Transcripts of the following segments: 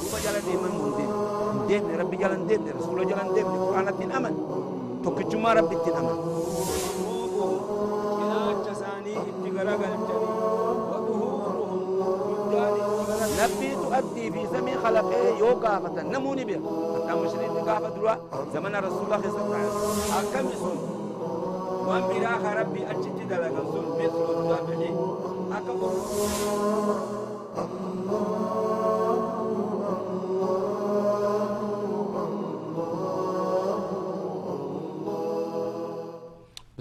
دوبا جالا ديمن مندين دين ربي جالا دين رسول جالا دين قرآن تين أمن توكجما ربي تين أمن نبي تؤدي في زمن خلقه يو قافة نموني بها حتى مشرين قافة دروا زمن رسول الله صلى الله عليه وسلم أكم يسون وان براخ ربي أجد دلقا سن مثل الدافعين أكم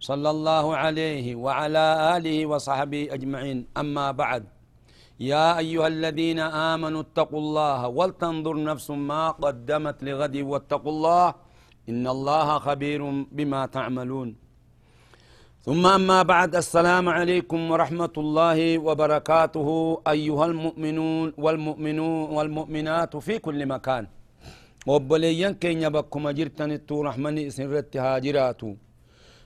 صلى الله عليه وعلى آله وصحبه أجمعين. أما بعد يا أيها الذين آمنوا اتقوا الله ولتنظر نفس ما قدمت لغد واتقوا الله إن الله خبير بما تعملون. ثم أما بعد السلام عليكم ورحمة الله وبركاته. أيها المؤمنون والمؤمنون والمؤمنات في كل مكان. وبليان كين يبكم جرتن التو رحمني سنرت هاجراتو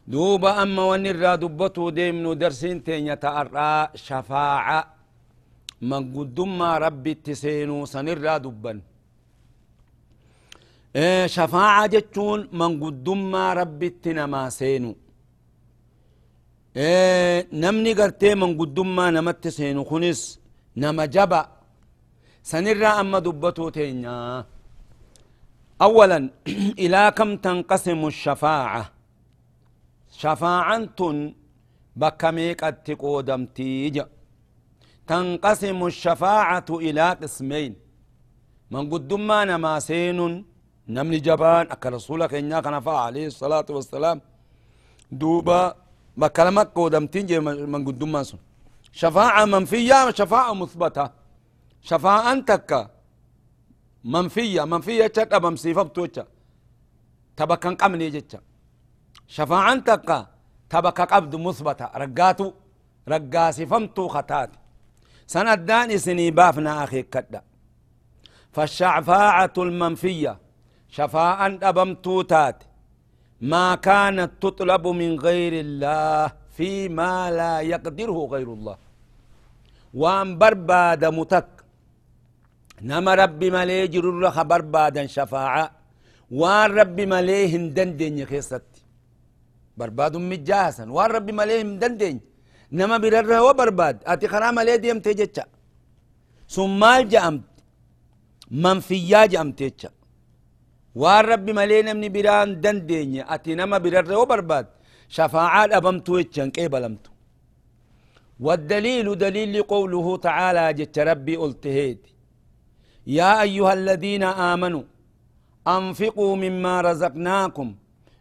دوبا أما ونرى دبتو ديمنو درسين تين يتأرى شفاعة من قدما ما ربي تسينو سنرى دبا إيه شفاعة جتون من قدما ما ربي تنما سينو namni gartee manguddummaa namatti seenu kunis nama jaba sanirraa amma dubbatuu teenya أولا إلى كم تنقسم الشفاعة شفاعة بكميك التقودم تيجا تنقسم الشفاعة إلى قسمين من قدما نما سين نمني جبان أكا رسولك إنك نفع عليه الصلاة والسلام دوبا bakka lama qoodamtiin jee manguddummaan sun shafaa'a manfiyyaa shafaa'a musbata shafaa'an takka manfiyya manfiyya jecha dhabamsiifamtu jecha ta bakka shafaa'an takka ta bakka qabdu musbata raggaatu raggaasifamtuu kataate san addaan isinii baafna akeekkadha فالشفاعة المنفية شفاء أبمتو تات. ما كانت تطلب من غير الله فيما لا يقدره غير الله. وأن برباد متك. نما ربي ملي جرر بربادا شفاعة. وأن ربي ملي هندندن خيست. برباد مجاسا وان ربي ملي هندندن نما برر وبرباد آتي خرا ملي ديم تجتشا ثم جامت. منفيا جامت تجتشا waan rabbi malee namni biraan dandeenye ati nama birarre wo barbaad shafaacaa dhabamtu jechan qeebalamtu والدليل دليل قوله تعالى جت ربي التهيد يا أيها الذين آمنوا أنفقوا مما رزقناكم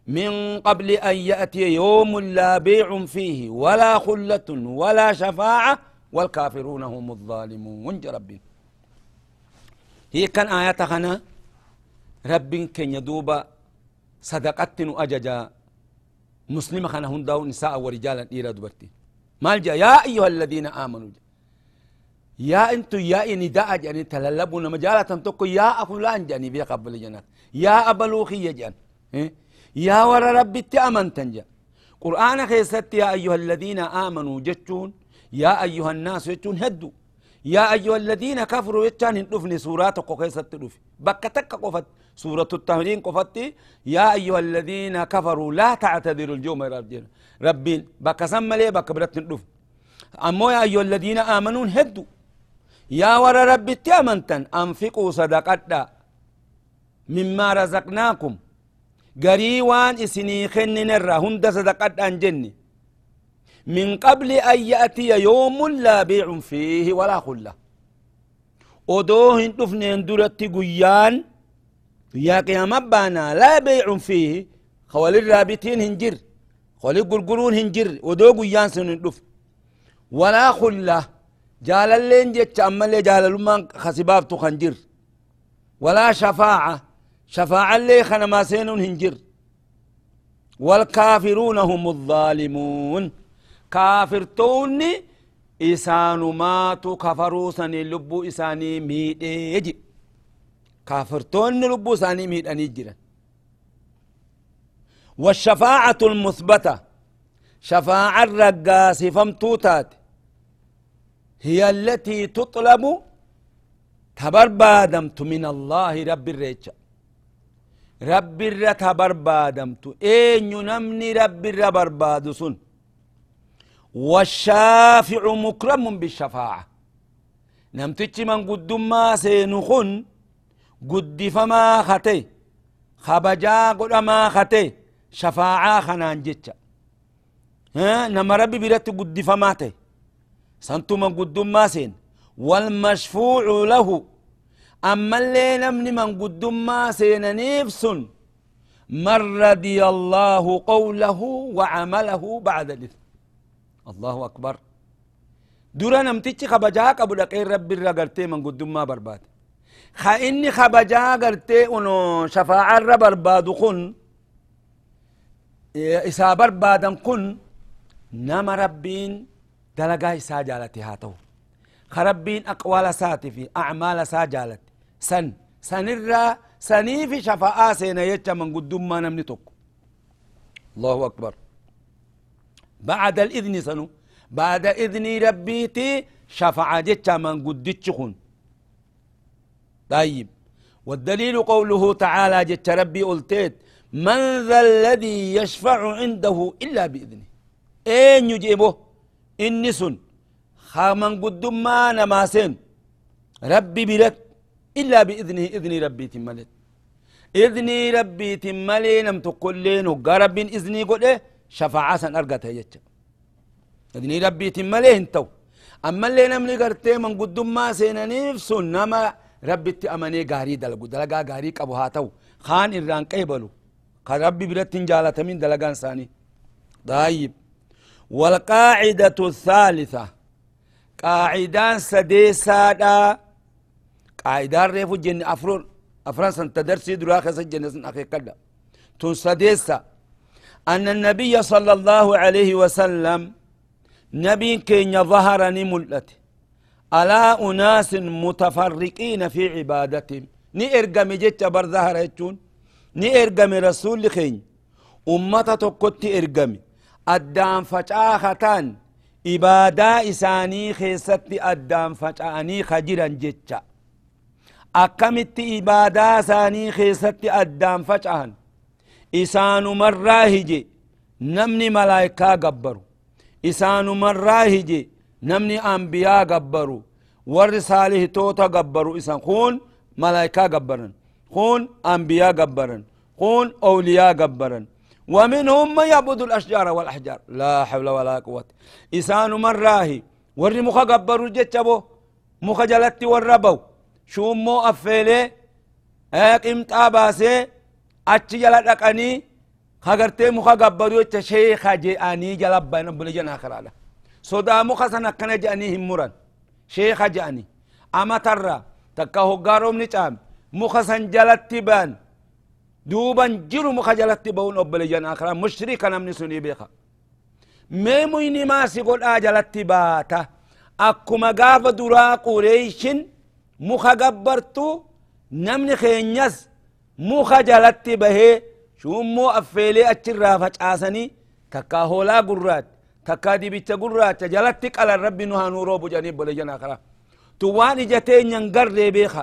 من قبل أن يأتي يوم لا بيع فيه ولا خلة ولا شفاعة والكافرون هم الظالمون. ربي. هي كان آيات خنا ربين كن يدوبا صدقت أججا مسلمة خنا هنداو نساء ورجالا إلى دبرتي مال جا يا أيها الذين آمنوا. جا. يا أنتو يا إني داء جاني تللبون مجالة تقول يا أفلان جاني بي قبل جنات. يا أبلوخي جان يا ور ربي تأمن تنجا. قرآن خيست يا أيها الذين آمنوا جتون يا أيها الناس جتون هدوا يا أيها الذين كفروا يتشان هندفني سورات قوكيسة تدفي بكتك قفت سورة التهرين قفت يا أيها الذين كفروا لا تعتذروا اليوم ربنا ربين بك سمى لي بك برت ندف أمو يا أيها الذين آمنوا هدوا يا ور ربي تأمنتن أنفقوا صدقتا مما رزقناكم. قريوان إسني خنن الرا هند صدقتا جني من قبل أن يأتي يوم لا بيع فيه ولا خلة ودوهن دفنين درت قيان يا قيام بانا لا بيع فيه خوالي الرابطين هنجر خوالي قرقرون هنجر ودو قيان سنن ولا خلة جال اللين جتش أما اللي جال لما خسباب خنجر ولا شفاعة شفاعة اللي خنا ما سينون هنجر. والكافرون هم الظالمون. كافرتوني إسانو ماتوا كفروا سني لبو إساني ميد يجي كافرتون لبو ساني ميد أني جرا والشفاعة المثبتة. شفاعة الرقاس فمتوتات هي التي تطلب تبربادمت من الله رب الرجال. Rabbi irra ta barbaadamtu eenyu namni rabbi irra barbaadu sun washaaficu mukramun bishafaaca namtichi manguddummaa seenu kun guddifamaa kate kabajaa godhamaa kate shafaacaa kanaan jecha nama rabbi biratti guddifamaa ta'e santu manguddummaa seen walmashfuucu lahu أما اللي نمني من قدما سين نفسن من رضي الله قوله وعمله بعد الإثم. الله أكبر. دورا نمتيش خبجا قبل دقين رب الرقرتي من قدما برباد. خا إني خبجا قرتي أنو شفاعة برباد كن إسا بربادا كن نما ربين دلقا إسا جالتي هاتو. خربين أقوال ساتي في أعمال ساجالت سن. سنرى سنيف شفاء سينا يتشا من قدوم ما نمني الله أكبر. بعد الإذن سنو. بعد إذن ربيتي شفع جتشا من قدتشخن طيب. والدليل قوله تعالى جتش ربي قلتيت من ذا الذي يشفع عنده إلا بإذنه. أين يجيبه؟ إني سن. خامن ما نماسين ربي بلت. إلا بإذنه إذن ربي تملت. إذن ربي تملي نم تقولين رب إذني قل إيه شفاعة أرقتها يجا إذن ربي تملي انتو. أما اللي نمني قرتي من قدوم ما سينا نفسو نما ربي تأمني غاري دلقو. دلقا غاري قبو هاتو خان إران قيبلو. قال ربي برتين جالة من دلقان ساني طيب. والقاعدة الثالثة. قاعدان سديسا قاعدة ريفو جن أفرون أفران سن تدرسي دراخة سجن أخي كلا تنسديسا أن النبي صلى الله عليه وسلم نبي كين ظهر نملت على أناس متفرقين في عبادتهم ني إرقم جيتش بر ظهر ني إرقم رسول خين أمة تقوت إرقم أدام فجاختان إبادة إساني خيست أدام فجاني خجرا جيتشا akkamitti ibaadaa isaanii keessatti addaan faca'an isaanumarraa hije namni malaayikaa gabbaru isaanumarraa hije namni ambiyaa gabbaru warri saalihitoota gabbaru isan kun malaayikaa gabbaran kun ambiyaa gabbaran kun أولياء gabbaran ومنهم من يعبد الأشجار والأحجار لا حول ولا قوة إسان مراه وري مخا قبروا جتشبو مخا جلت وربو shummoo affeelee qimxaa baasee achi jala dhaqanii hagartee muka gabbaru jecha sheeka je'anii jala bayan obbole jan akiraadha sodaa muka san akkana je'anii hin muran sheeka je'anii amatarra takka hoggaa roobni caame muka san jalatti baan duuban jiru muka jalatti ba'uun obbole jan akiraa mushrika namni sunii beeka mee muyni maasi godhaa jalatti baata akkuma gaafa duraa qureeyshin muka gabbartu namni keenyas muka jalatti bahee shummoo affeelee achirraa facaasanii takkaa hoolaa gurraacha takkaa dibicha gurraacha jalatti qalan rabbi nu hanuu roobu jedhanii bole janaa karaa tu waan ija teenyan garree beeka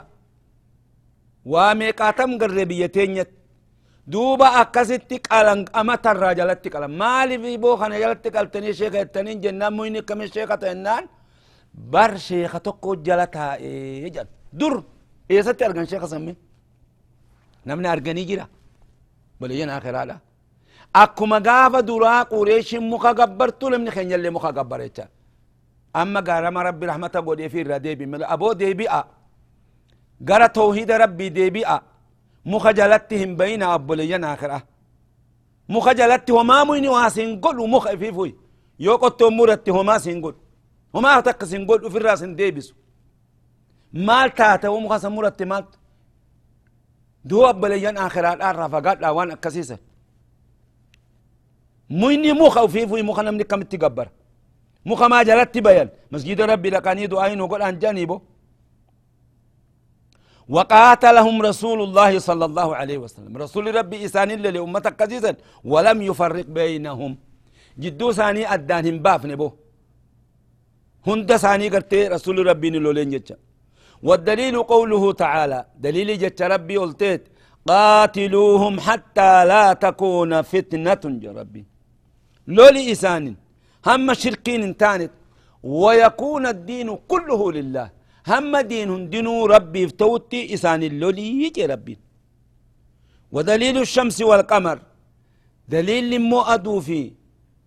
waa meeqaatam garree biyya teenyatti duuba akkasitti qalan amatarraa jalatti qalan maaliif boo kana jalatti qaltanii sheeka jettaniin jennaan muyni akkamiin sheeka ta'ennaan sheeka tokko jala taa'ee jedhan dur eessatti argan sheeka sammee namni arganii jira baliyyan akiraadha akkuma gaafa duraa qureeshin muka gabbartu namni keenyallee muka gabbara jecha amma gaarama rabbi rahmata godhee fi irraa deebi aboo deebi'a gara tawhida rabbii deebi'a muka jalatti hin bayina abboleeyyan akira muka jalatti homaa muyni waa sin godhu muka ifiifuy yoo qottoon muratti homaa sin godhu وما تقسم قول في الرأس ديبس. مال تاتا ومخاصة مرت مال. دو أبليان آخرات آرها فقات وان أكسيسة ميني موخا وفيفو موخا نمني كم تقبر موخا ما جلت بيان. مسجد ربي لقاني دعاين وقل عن جانبه وقاتلهم رسول الله صلى الله عليه وسلم. رسول ربي إسان اللي لأمتك قزيزا ولم يفرق بينهم. جدو ثاني أدانهم باف نبو هند ثاني قرتي رسول ربي نلولين جتشا والدليل قوله تعالى دليل جتش ربي قلتيت قاتلوهم حتى لا تكون فتنة يا ربي لولي إسان هم شركين تانت ويكون الدين كله لله هم دين دينو ربي فتوتي إسان اللولي يجي ربي ودليل الشمس والقمر دليل مو أدو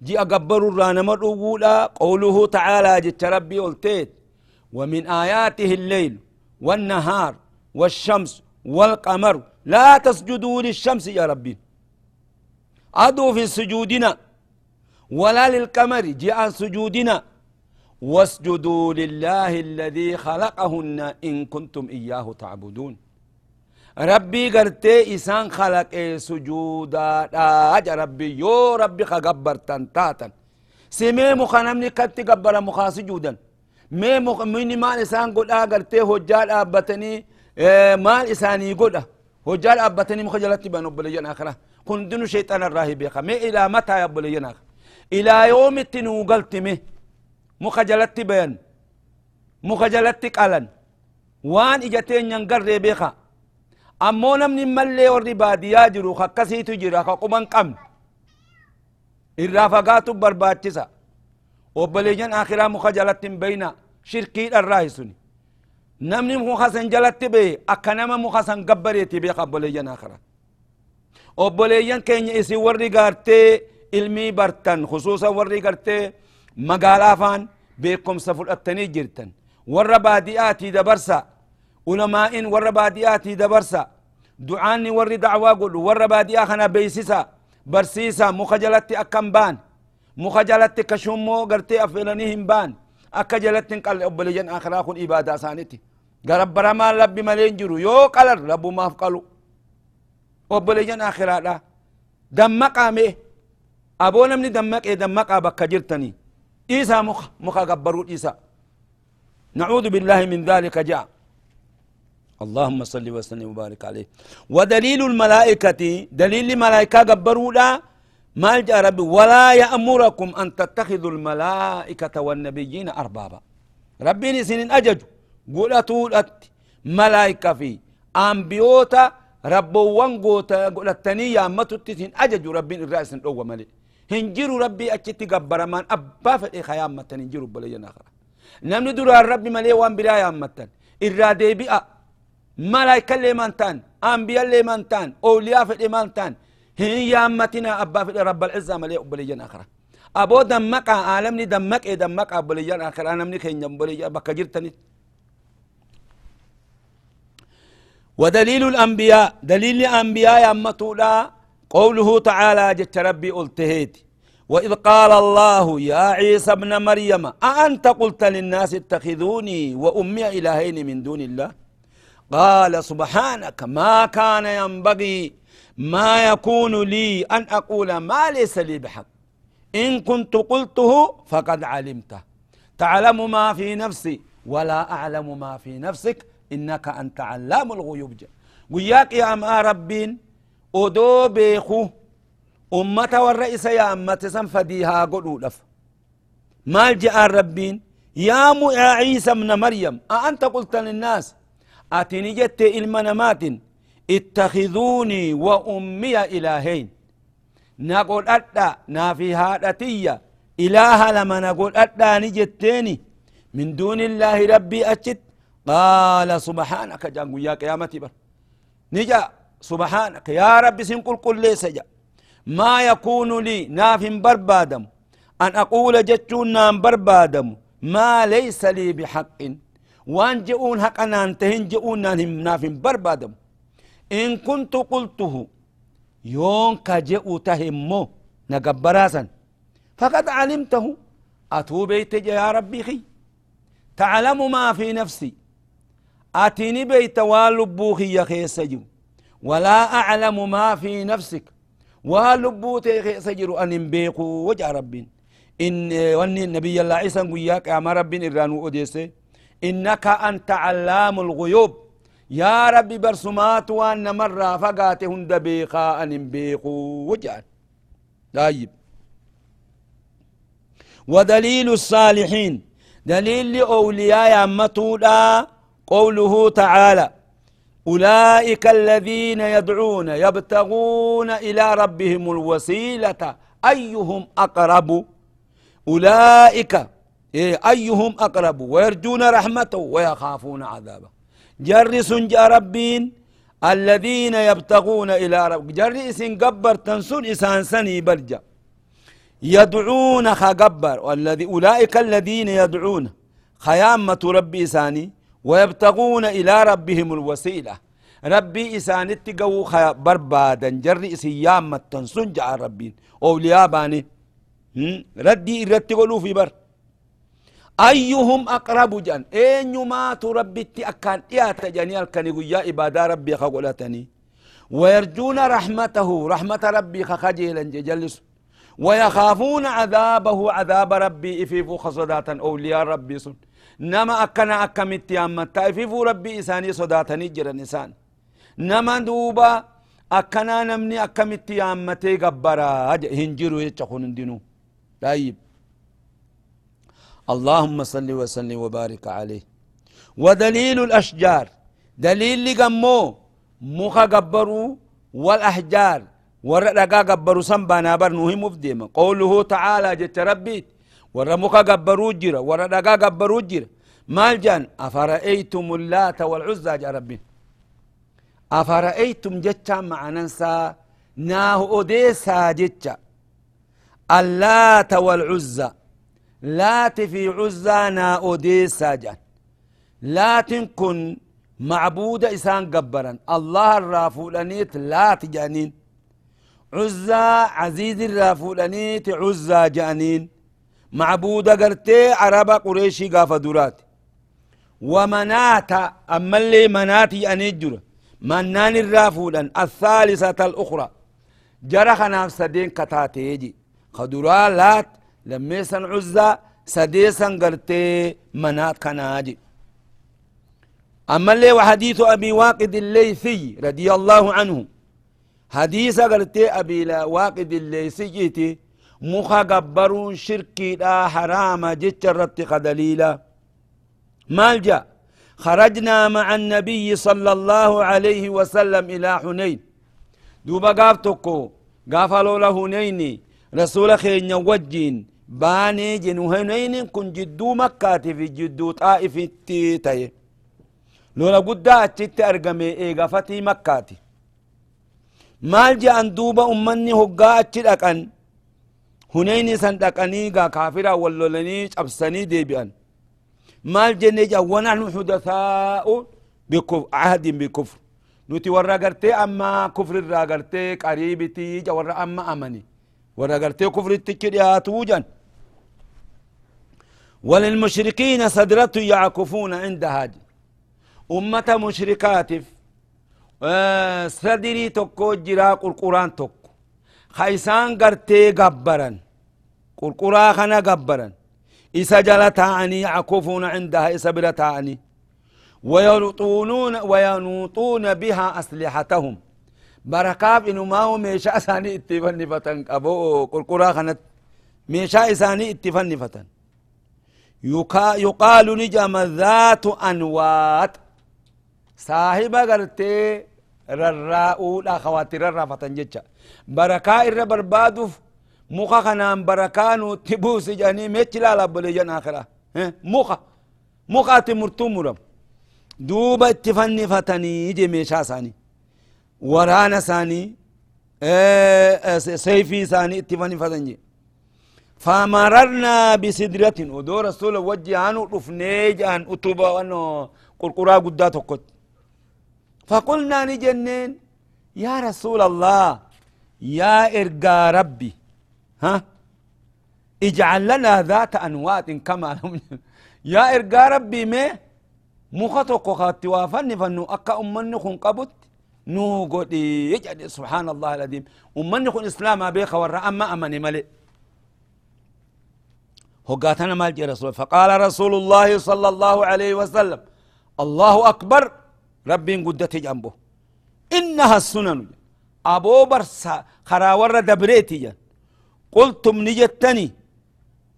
في جي أقبر الرانا مرؤولا قوله تعالى جت ربي قلتيت ومن آياته الليل والنهار والشمس والقمر. لا تسجدوا للشمس يا ربي. أدو في سجودنا ولا للقمر جاء سجودنا. واسجدوا لله الذي خلقهن إن كنتم إياه تعبدون. ربي قرتي إسان خلق إيه سجودا أجا ربي يو ربي خقبر تنتاتا سمي مخنمني كت قبر مخا سجودا مي مخ مني مال إسان قد قرتي هجال أبتني إيه مال إساني قد هجال أبتني مخجلتي بانو بليان آخرة كندنو شيطان الراهي بيخا مي إلى متى يا بليان آخر إلى يوم التنو قلت مي مخجلت بيان مخجلت قلن وان اجتين ينقر بيخا امو نمني ملي وري باديا جرو خكسي تجرا خقبن قم الرافقات برباتشسا وبليجن آخرا مخجلت بين شركي الرايسون نمني مخسن جلت بي أكنما مخسن قبريتي بي قبليجن آخرا وبليجن كين إسي وري قارتي ilmii bartan khusuusan warri gartee magaalaa faan beekumsa fudhattanii jirtan. Warra baadi'aatii dabarsa baadi'aatii dabarsa du'aanni warri dacwaa godhu warra baadi'aa kana beeysisa barsiisa muka jalatti akkan baan muka jalatti kashummoo gartee affeelanii hin baan akka jalatti hin qalle obboleeyyan akhiraa kun ibaadaa isaaniiti garabbaramaan rabbi malee hin jiru yoo qalan rabbumaaf qalu obboleeyyan akhiraadha dammaqaame aboo namni dammaqee dammaqaa bakka jirtanii إيسا مخ مخ قبروا إيسا نعوذ بالله من ذلك جاء اللهم صل وسلم وبارك عليه. ودليل الملائكة دليل الملائكة قبروا لا ما جاء ربي ولا يأمركم أن تتخذوا الملائكة والنبيين أربابا. ربي سنين أجج قلتوا ملائكة في أنبيوتا ربوان قوتا قلتني يا متتسين أجج ربي الرأس الأول ملئ هنجروا ربي أجت قبر من أبا فدي خيام متن. هنجروا بلينا آخر درا ربي ملي وان بلا متن. إرادة بيئة. ملايكة اللي مانتان أنبياء اللي مانتان أولياء في الإمانتان هي يامتنا أبا في رب العزة ملي بلينا آخر أبو دمك عالمني دمك إيه دمك بلينا آخر أنا مني خين بلينا بك جرتني ودليل الأنبياء دليل الأنبياء يا أمتولا قوله تعالى جت ربي قلتهيت وإذ قال الله يا عيسى ابن مريم أأنت قلت للناس اتخذوني وأمي إلهين من دون الله قال سبحانك ما كان ينبغي ما يكون لي أن أقول ما ليس لي بحق. إن كنت قلته فقد علمته. تعلم ما في نفسي ولا أعلم ما في نفسك. إنك أنت علام الغيوب. وياك يا أما ربين odoo beeku ummata warra isa yaammate san fadiihaa godhuudhaf maal je'aan rabbiin yaa mu'aa ciisa bna maryam a anta qulta namaatin ittakiduunii wa ummiya ilaaheyn na godhadha naafi haadhatiyya ilaaha lama na godhadhaani jetteeni min duuni illaahi rabbii achit qaala subhaanaka jaan guyyaa qiyaamati bar ni jaa سبحانك يا رب سنقل قل ليس جا ما يكون لي ناف بربادم أن أقول جتشون نام بربادم ما ليس لي بحق وان جئون حقنا انتهن جئون ناف بربادم. إن كنت قلته يون كجئو تهمو نقبراسا فقد علمته أتوبيت يا ربي خي تعلم ما في نفسي أتيني بيت والبوخي يا خيسجو ولا أعلم ما في نفسك ولبوت سجر أن بيقو وجع رب إن وني النبي الله عيسى وياك يا رب إرانو أديسي إنك أنت علام الغيوب. يا ربي برسمات وأن مرة فقات هند بيقا أن بيقو وجع طيب. ودليل الصالحين. دليل لأولياء أمتودا قوله تعالى أولئك الذين يدعون يبتغون إلى ربهم الوسيلة. أيهم أقرب؟ أولئك إيه أيهم أقرب؟ ويرجون رحمته ويخافون عذابه. جرس جاء ربين الذين يبتغون إلى رب جرس قبر تنسون إسان سني برجا يدعون خقبر والذي أولئك الذين يدعون خيامة ربي إساني ويبتغون إلى ربهم الوسيلة. ربي إسان اتقو بربادا. جر إسيام متنسون جاء ربين. أولياء باني ردي إرتقلوا في بر. أيهم أقرب جان؟ أين ما تربي أكان؟ إيات جاني ألكني يا إبادة ربي خقولتني ويرجون رحمته رحمة ربي خجيلا جلس. ويخافون عذابه عذاب ربي إفيفو خصداتا أولياء ربي سن. نما أكنا أكمت يامتا إفيفو ربي إساني صداتني جرى نسان نما دوبا أكنا نمني أكمت يامتي قبرا؟ هنجروا يتشخون دينو. طيب. اللهم صل وسلم وبارك عليه. ودليل الأشجار. دليل لقمو. مخا قبروا والأحجار. ورقا قبروا سنبانا برنوه مفديما قوله تعالى جت ربيت ورمك قبروا جرا. ورقا قبروا جرا. مال جان. أفرأيتم اللات والعزى جا ربي. أفرأيتم جتا مع ننسى ناه أديسا جتا اللات والعزى. لات في عزى نا أديسا جان لات كن معبود إسان قبرا الله الرافولانيت لات جانين. عزى عزيز الرافولانيت عزى جانين. معبود قرتي عربا قريشي قاف درات. ومناتا أما اللي مناتي أنجر منان الرافولا الثالثة الأخرى. جرى خناف سدين كتاتيجي. خدرا لات لميسا عزة سديسا قرتي منات كناجي أما اللي وحديث أبي واقد الليثي رضي الله عنه حديث قرتي أبي واقد الليثي مخا قبرون شركي لا حرام جتشرت قدليلا مالجا خرجنا مع النبي صلى الله عليه وسلم إلى حنين دوبا قافتكو قافلوا له هنيني رسول خين وجين baanii jinuhinaynin kun jidduu makkaatiif jidduu xaa'ifitti ta'e. Lola guddaa achitti argame eegafatii makkaati. Maal je'an duuba ummanni hoggaa achi dhaqan? Hunayni san dhaqanii gaa kaafiraan wal lolanii cabsanii deebi'an. Maal jenne je'an wanahnu xudathaa'u ahadin bikufr nuti warra gartee amma kufrirraa gartee qariibitii warra amma amani. Warra gartee kufrittichi dhiyaatuu jan وللمشركين سدرة يعكفون عند هاجي أمة مشركاتف آه سدري تكو جرا قرقران تكو. خيسان قرتي قبرا قرقرا خنا قبرا إسا جل تعني يعكفون عندها إسا بلا تعني وينطونون وينوطون بها أسلحتهم. بركاف إنو ما هو ميشا ساني اتفن فتن. أبو قرقرا خنت ميشا إساني اتفن يقال نجم ذات أنوات صاحب قرتي رراؤو لا خواتي ررا فتن جتشا بركا إر بربادوف muka kanaan barakaa nutti buusi jedhanii meechi laala boleeyyan akira muka muka ati murtuu muram duuba itti fannifatanii je meeshaa isaanii waraana isaanii seeyfii فمررنا بسدرة. ودو رسول وجه عنه رفنيج عن أتوبة وأنه قرقرا قدا تقت فقلنا نجنين يا رسول الله يا إرقى ربي ها؟ اجعل لنا ذات أنوات كما يا إرقى ربي مي مخطق خاتي وافن فنو أكا أمني خن قبط نو يجعل سبحان الله العظيم. ومن يكون إسلام بيخ ورأ أما أمني ملئ. هقاتنا مال رسول فقال رسول الله صلى الله عليه وسلم الله أكبر ربي قدتي جنبه. إنها السنن. أبو برسا خراور دبريتي قلتم نجتني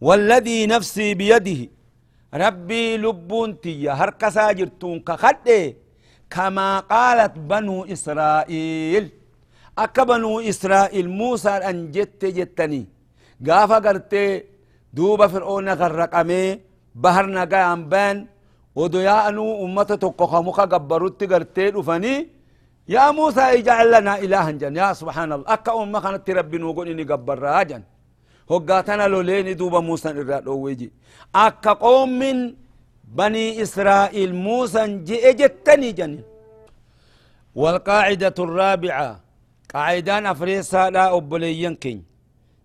والذي نفسي بيده. ربي لبون تي هركا ساجرتون كخده. كما قالت بنو إسرائيل. أكا بنو إسرائيل موسى أن جت جتني. قافا قرتي دوبا فرعون غرقمي بحر نقام بان وديانو أمة تقوخ مخا قبروت قرتي رفني يا موسى اجعل لنا إلها جن. يا سبحان الله. أكا أمة كانت ربي نوغون إني قبر راجن هقاتنا لوليني دوبا موسى إراد ويجي أكا قوم من بني إسرائيل موسى جئ جتني جن. والقاعدة الرابعة قاعدان أفريسا لا أبليين كين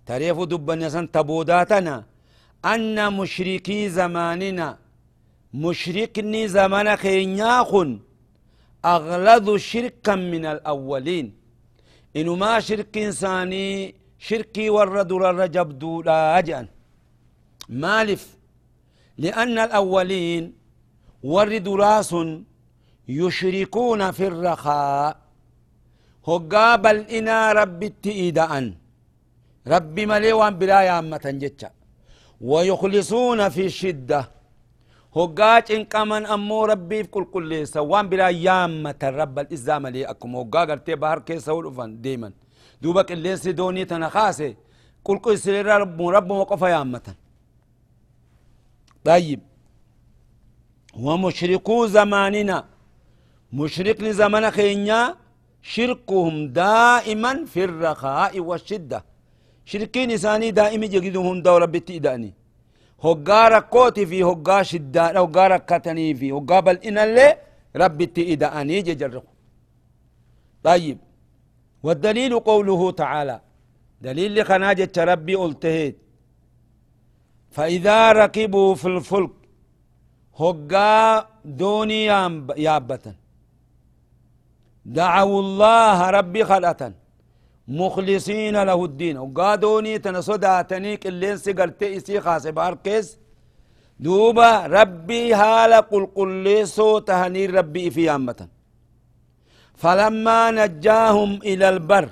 تاريخ دبن يسن تبوداتنا. أن مشركي زماننا مشركني زمان خينياخن أغلظ شركا من الأولين. إنه ما شرك إنساني شركي ورد الرجب دولا أجأن مالف. لأن الأولين ورد راس يشركون في الرخاء. هقابل إنا ربي التئيدأن ربي مليوان بلا يامة جتشا. ويخلصون في الشدة هقاج إن كمان أمو ربي في كل كل سوان بلا يامة رب الإزام لي أكم. هقا قرتي بحر كيسا ولفن ديما دوبك اللي سيدوني تنخاسي كل كل سير رب رب وقف يامة طيب. ومشركو زماننا. مشرك زمن خينيا. شركهم دائما في الرخاء والشدة. إساني دائما جدهم دور بتيداني هقا ركوتي في هقا شدان هقا ركتني في هقا بل إن اللي ربي تيداني ججرق طيب والدليل قوله تعالى دليل لخناجة ربي قلتهيد فإذا ركبوا في الفلك هقا دوني يابة دعوا الله ربي خلأة مخلصين له الدين. وقادوني تنصداتني كلين سيقرتي إسي خاصة باركيس. دوبا ربي هالا قل قل تهني ربي في أمة فلما نجاهم إلى البر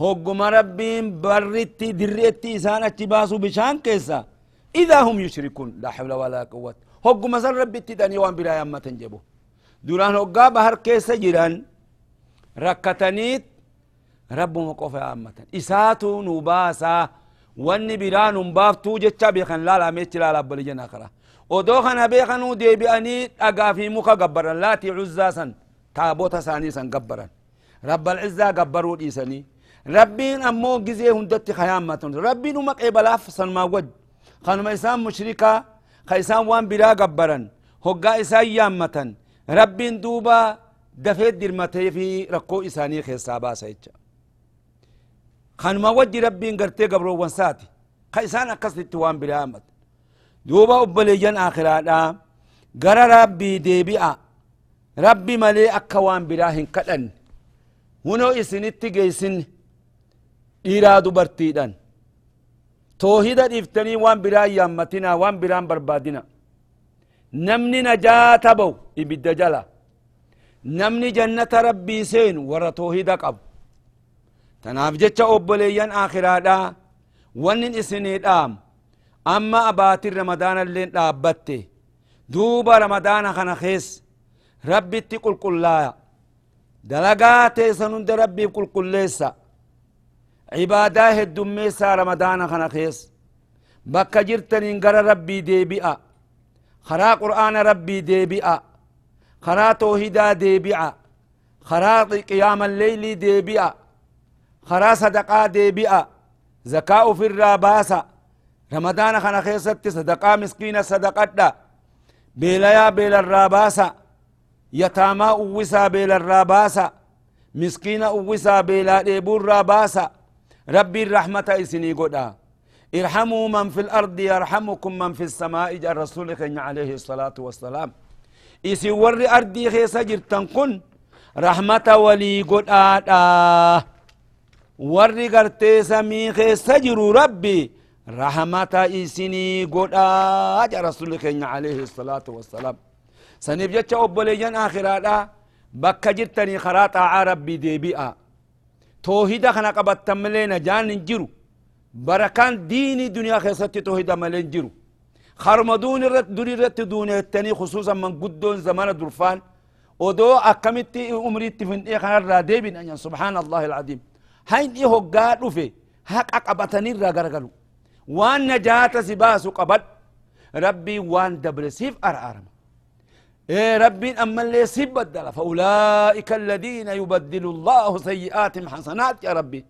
هقم ربي برتي دريتي إسان اتباسو بشان كيسا. إذا هم يشركون لا حول ولا قوة. هقم سر ربي تدني وان بلا أمة جبو. دوران هقا بهر كيسا جيران. ركتنيت ربما قفا عامة إساتو نباسا واني بران بافتو جتشا بيخن لا لا ميتش لا لا بلجن آخرة ودو خنا بيخنو دي بأني أقافي مخا قبرا لا تي عزا تابوتا ساني سن قبرا رب العزة قبرو ديسني ربين أمو جزيه هندت خيامة ربين ومك إبلاف سن ما وج خانما إسان مشركا خيسان وان بلا قبرا هقا إسان يامة ربين دوبا دفيت درمتي في ركو إساني خيسا باسا خانما وجه ربين قرتي قبرو وانساتي خيسان أكسل التوان برامت دوبا أبليجان آخراتا قرى ربي ديبئا ربي ملي أكوان براهن كدن هنو إسنتي جيسن إيرادو برتيدن توحيدا إفتني وان برا يامتنا وان بران بربادنا نمني نجاة بو إبدا جلا نمني جنة ربي سين ورا توحيدا قبو tanaaf jecha obboleeyyan aakiraadha wannin isinii dhaam amma abaatin ramadaana illeen dhaabbatte duuba ramadaana kana kees rabbitti qulqullaaya dalagaa teessan hunda rabbiif qulqulleessa cibaadaa heddummeessaa ramadaana kana kees bakka jirtaniin gara rabbii deebi'a karaa qur'aana rabbii deebi'a karaa toohidaa deebi'a karaa qiyaama leeylii deebi'a خرا صدقاء دي بيئة. زكاة في الراباسة. رمضان خنا خيست صدقاء مسكينة دا. بيليا بيل الراباسة. يتاما أوسا بيل الراباسة. مسكينة أوسا بيلا ديبو الراباسة. ربي الرحمة إسني قدا. ارحموا من في الأرض يرحمكم من في السماء جاء الرسول عليه الصلاة والسلام. إسي ور أردي خيسا جرتن كن. رحمة ولي قد آدا warri gartee samii keessa jiru rabbi rahmata isinii godhaa ja rasuli keenya alayhi salaatu wassalaam saniif jecha obboleeyyan aakiraadha bakka jirtanii karaa xaacaa rabbii deebi'a toohida kana qabattan malee najaan hin jiru barakaan diinii duniyaa keessatti toohida malee hin jiru haruma duri irratti duuneettanii khusuusan manguddoon zamana durfaan odoo akkamitti umriitti findhee kanarraa deebin anyan subhaana allahi alcadiim hayn'i hoggaa dhufe haqa qabatanirraa garagalu. Waan najaata si baasu qabad rabbiin waan dabre siif araarama. إيه ربي أما اللي يسيب بدل فأولئك الذين يبدل الله سيئاتهم حسنات يا ربي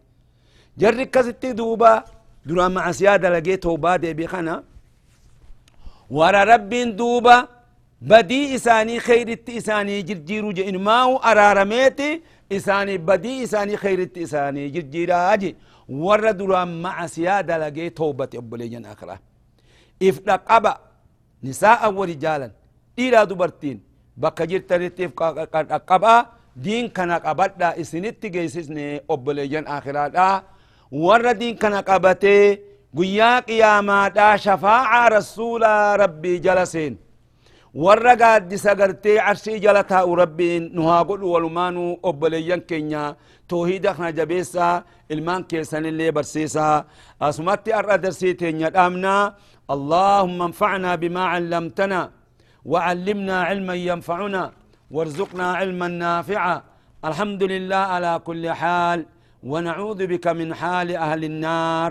جرك كستي دوبا درا مع سيادة لقيت وبادئ بخنا ورا ربي دوبا بدي إساني خير إساني جرجيرو جئن ماو أرارميتي إساني بدي إساني خير إساني جرجيراجي ورا درا مع سيادة لقيت توبة أبوليجن آخرة إفلق أبا نساء ورجالا dhiiraa dubartiin bakka jirtanittiif qabaa diin kana qabadha isinitti geessisne obboleeyyan akhiraadha warra diin kana qabatee guyyaa qiyaamaadha shafaacaa rasuula rabbii jala seen والرقاد دي سغرتي عرشي جلتا وربي نها قول والمانو وبليان كينيا توحيد خنا جبيسا المان كيسن اللي برسيسا اسمت ار امنا اللهم انفعنا بما علمتنا وعلمنا علما ينفعنا وارزقنا علما نافعا الحمد لله على كل حال ونعوذ بك من حال أهل النار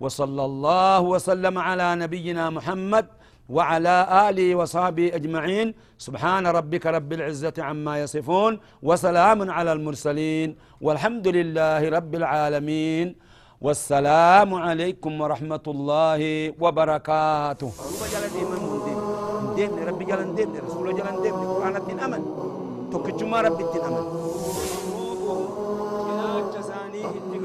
وصلى الله وسلم على نبينا محمد وعلى آله وصحبه أجمعين. سبحان ربك رب العزة عما يصفون وسلام على المرسلين. والحمد لله رب العالمين. والسلام عليكم ورحمة الله وبركاته. Rabbittiin aman. Cinaacha isaanii itti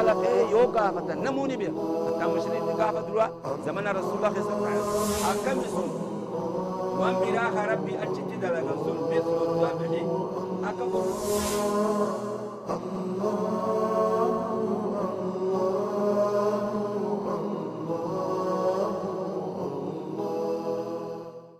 خلق يو كافة نموني بها حتى مشرين كافة دروا زمن رسول الله صلى الله عليه وسلم حكم سن وان براخ ربي أجت دلق سن بيس والتابعين أكبر الله